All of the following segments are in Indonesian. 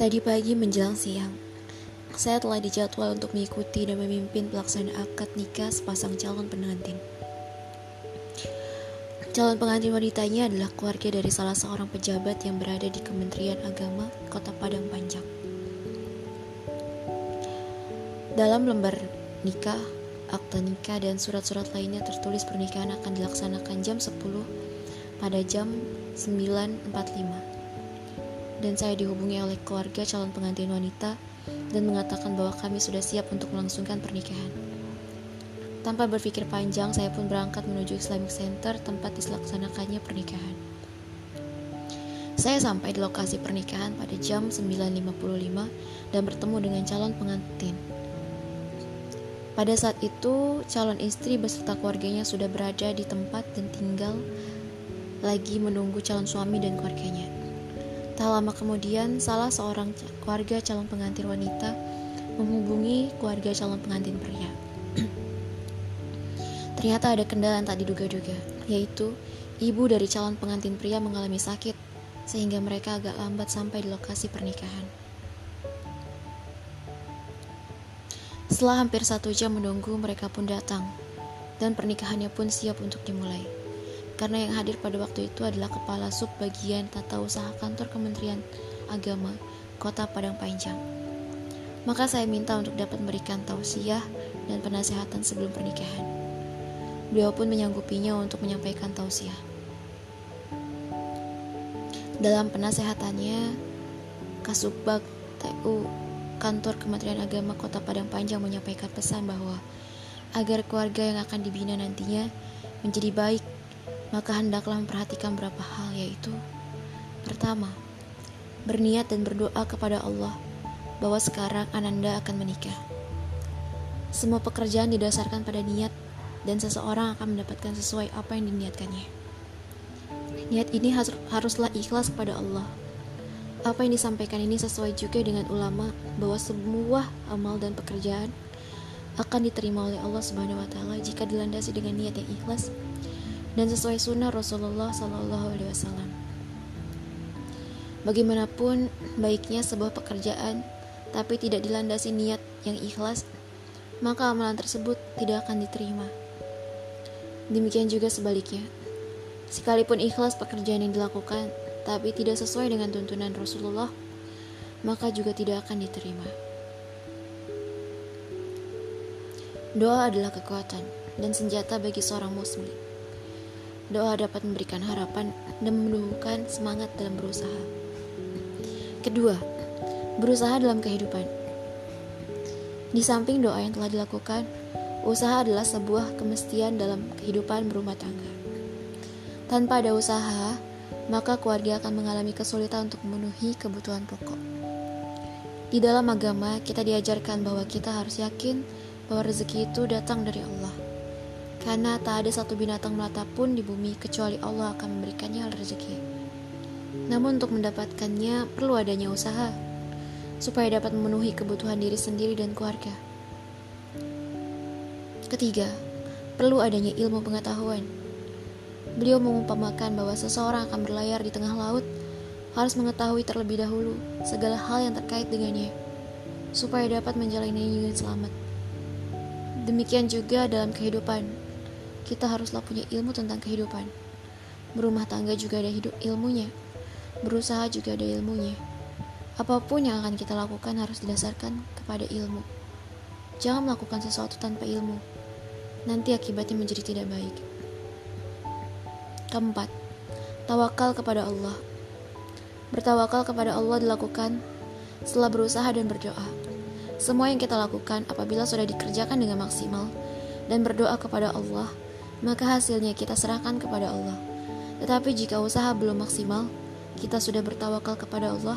Tadi pagi menjelang siang, saya telah dijadwal untuk mengikuti dan memimpin pelaksanaan akad nikah sepasang calon pengantin. Calon pengantin wanitanya adalah keluarga dari salah seorang pejabat yang berada di Kementerian Agama Kota Padang Panjang. Dalam lembar nikah, akta nikah dan surat-surat lainnya tertulis pernikahan akan dilaksanakan jam 10 pada jam 9.45. Dan saya dihubungi oleh keluarga calon pengantin wanita dan mengatakan bahwa kami sudah siap untuk melangsungkan pernikahan. Tanpa berpikir panjang, saya pun berangkat menuju Islamic Center tempat dilaksanakannya pernikahan. Saya sampai di lokasi pernikahan pada jam 9.55 dan bertemu dengan calon pengantin. Pada saat itu, calon istri beserta keluarganya sudah berada di tempat dan tinggal lagi menunggu calon suami dan keluarganya. Tak lama kemudian, salah seorang keluarga calon pengantin wanita menghubungi keluarga calon pengantin pria. Ternyata ada kendala yang tak diduga-duga, yaitu ibu dari calon pengantin pria mengalami sakit, sehingga mereka agak lambat sampai di lokasi pernikahan. Setelah hampir satu jam menunggu, mereka pun datang, dan pernikahannya pun siap untuk dimulai. Karena yang hadir pada waktu itu adalah Kepala Sub Bagian Tata Usaha Kantor Kementerian Agama Kota Padang Panjang. Maka saya minta untuk dapat memberikan tausiah dan penasehatan sebelum pernikahan. Beliau pun menyanggupinya untuk menyampaikan tausiah. Dalam penasehatannya, Kasubag TU Kantor Kementerian Agama Kota Padang Panjang menyampaikan pesan bahwa agar keluarga yang akan dibina nantinya menjadi baik, maka hendaklah memperhatikan beberapa hal yaitu Pertama, berniat dan berdoa kepada Allah bahwa sekarang Ananda akan menikah. Semua pekerjaan didasarkan pada niat dan seseorang akan mendapatkan sesuai apa yang diniatkannya. Niat ini haruslah ikhlas kepada Allah. Apa yang disampaikan ini sesuai juga dengan ulama bahwa semua amal dan pekerjaan akan diterima oleh Allah Subhanahu wa taala jika dilandasi dengan niat yang ikhlas dan sesuai sunnah Rasulullah Sallallahu alaihi wasallam. Bagaimanapun baiknya sebuah pekerjaan tapi tidak dilandasi niat yang ikhlas, maka amalan tersebut tidak akan diterima. Demikian juga sebaliknya. Sekalipun ikhlas pekerjaan yang dilakukan, tapi tidak sesuai dengan tuntunan Rasulullah, maka juga tidak akan diterima. Doa adalah kekuatan dan senjata bagi seorang muslim. Doa dapat memberikan harapan dan menumbuhkan semangat dalam berusaha. Kedua, berusaha dalam kehidupan. Di samping doa yang telah dilakukan, Usaha adalah sebuah kemestian dalam kehidupan berumah tangga. Tanpa ada usaha, maka keluarga akan mengalami kesulitan untuk memenuhi kebutuhan pokok. Di dalam agama, kita diajarkan bahwa kita harus yakin bahwa rezeki itu datang dari Allah. Karena tak ada satu binatang melata pun di bumi kecuali Allah akan memberikannya rezeki. Namun untuk mendapatkannya perlu adanya usaha supaya dapat memenuhi kebutuhan diri sendiri dan keluarga. Ketiga, perlu adanya ilmu pengetahuan. Beliau mengumpamakan bahwa seseorang akan berlayar di tengah laut harus mengetahui terlebih dahulu segala hal yang terkait dengannya, supaya dapat menjalani dengan selamat. Demikian juga dalam kehidupan, kita haruslah punya ilmu tentang kehidupan. Berumah tangga juga ada hidup ilmunya, berusaha juga ada ilmunya. Apa pun yang akan kita lakukan harus didasarkan kepada ilmu. Jangan melakukan sesuatu tanpa ilmu nanti akibatnya menjadi tidak baik. Keempat, tawakal kepada Allah. Bertawakal kepada Allah dilakukan setelah berusaha dan berdoa. Semua yang kita lakukan apabila sudah dikerjakan dengan maksimal dan berdoa kepada Allah, maka hasilnya kita serahkan kepada Allah. Tetapi jika usaha belum maksimal, kita sudah bertawakal kepada Allah,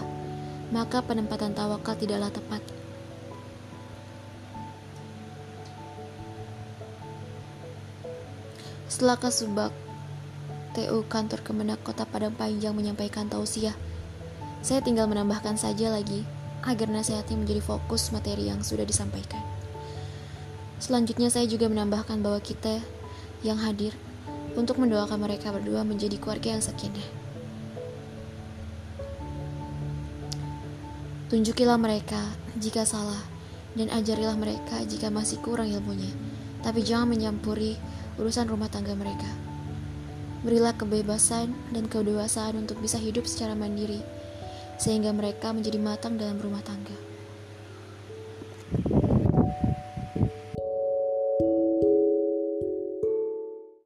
maka penempatan tawakal tidaklah tepat. Setelah Kasubag TU Kantor Kemenak Kota Padang Panjang menyampaikan tausiah, saya tinggal menambahkan saja lagi agar nasihatnya menjadi fokus materi yang sudah disampaikan. Selanjutnya saya juga menambahkan bahwa kita yang hadir untuk mendoakan mereka berdua menjadi keluarga yang sakinah. Tunjukilah mereka jika salah, dan ajarilah mereka jika masih kurang ilmunya. Tapi jangan menyampuri urusan rumah tangga mereka. Berilah kebebasan dan kedewasaan untuk bisa hidup secara mandiri, sehingga mereka menjadi matang dalam rumah tangga.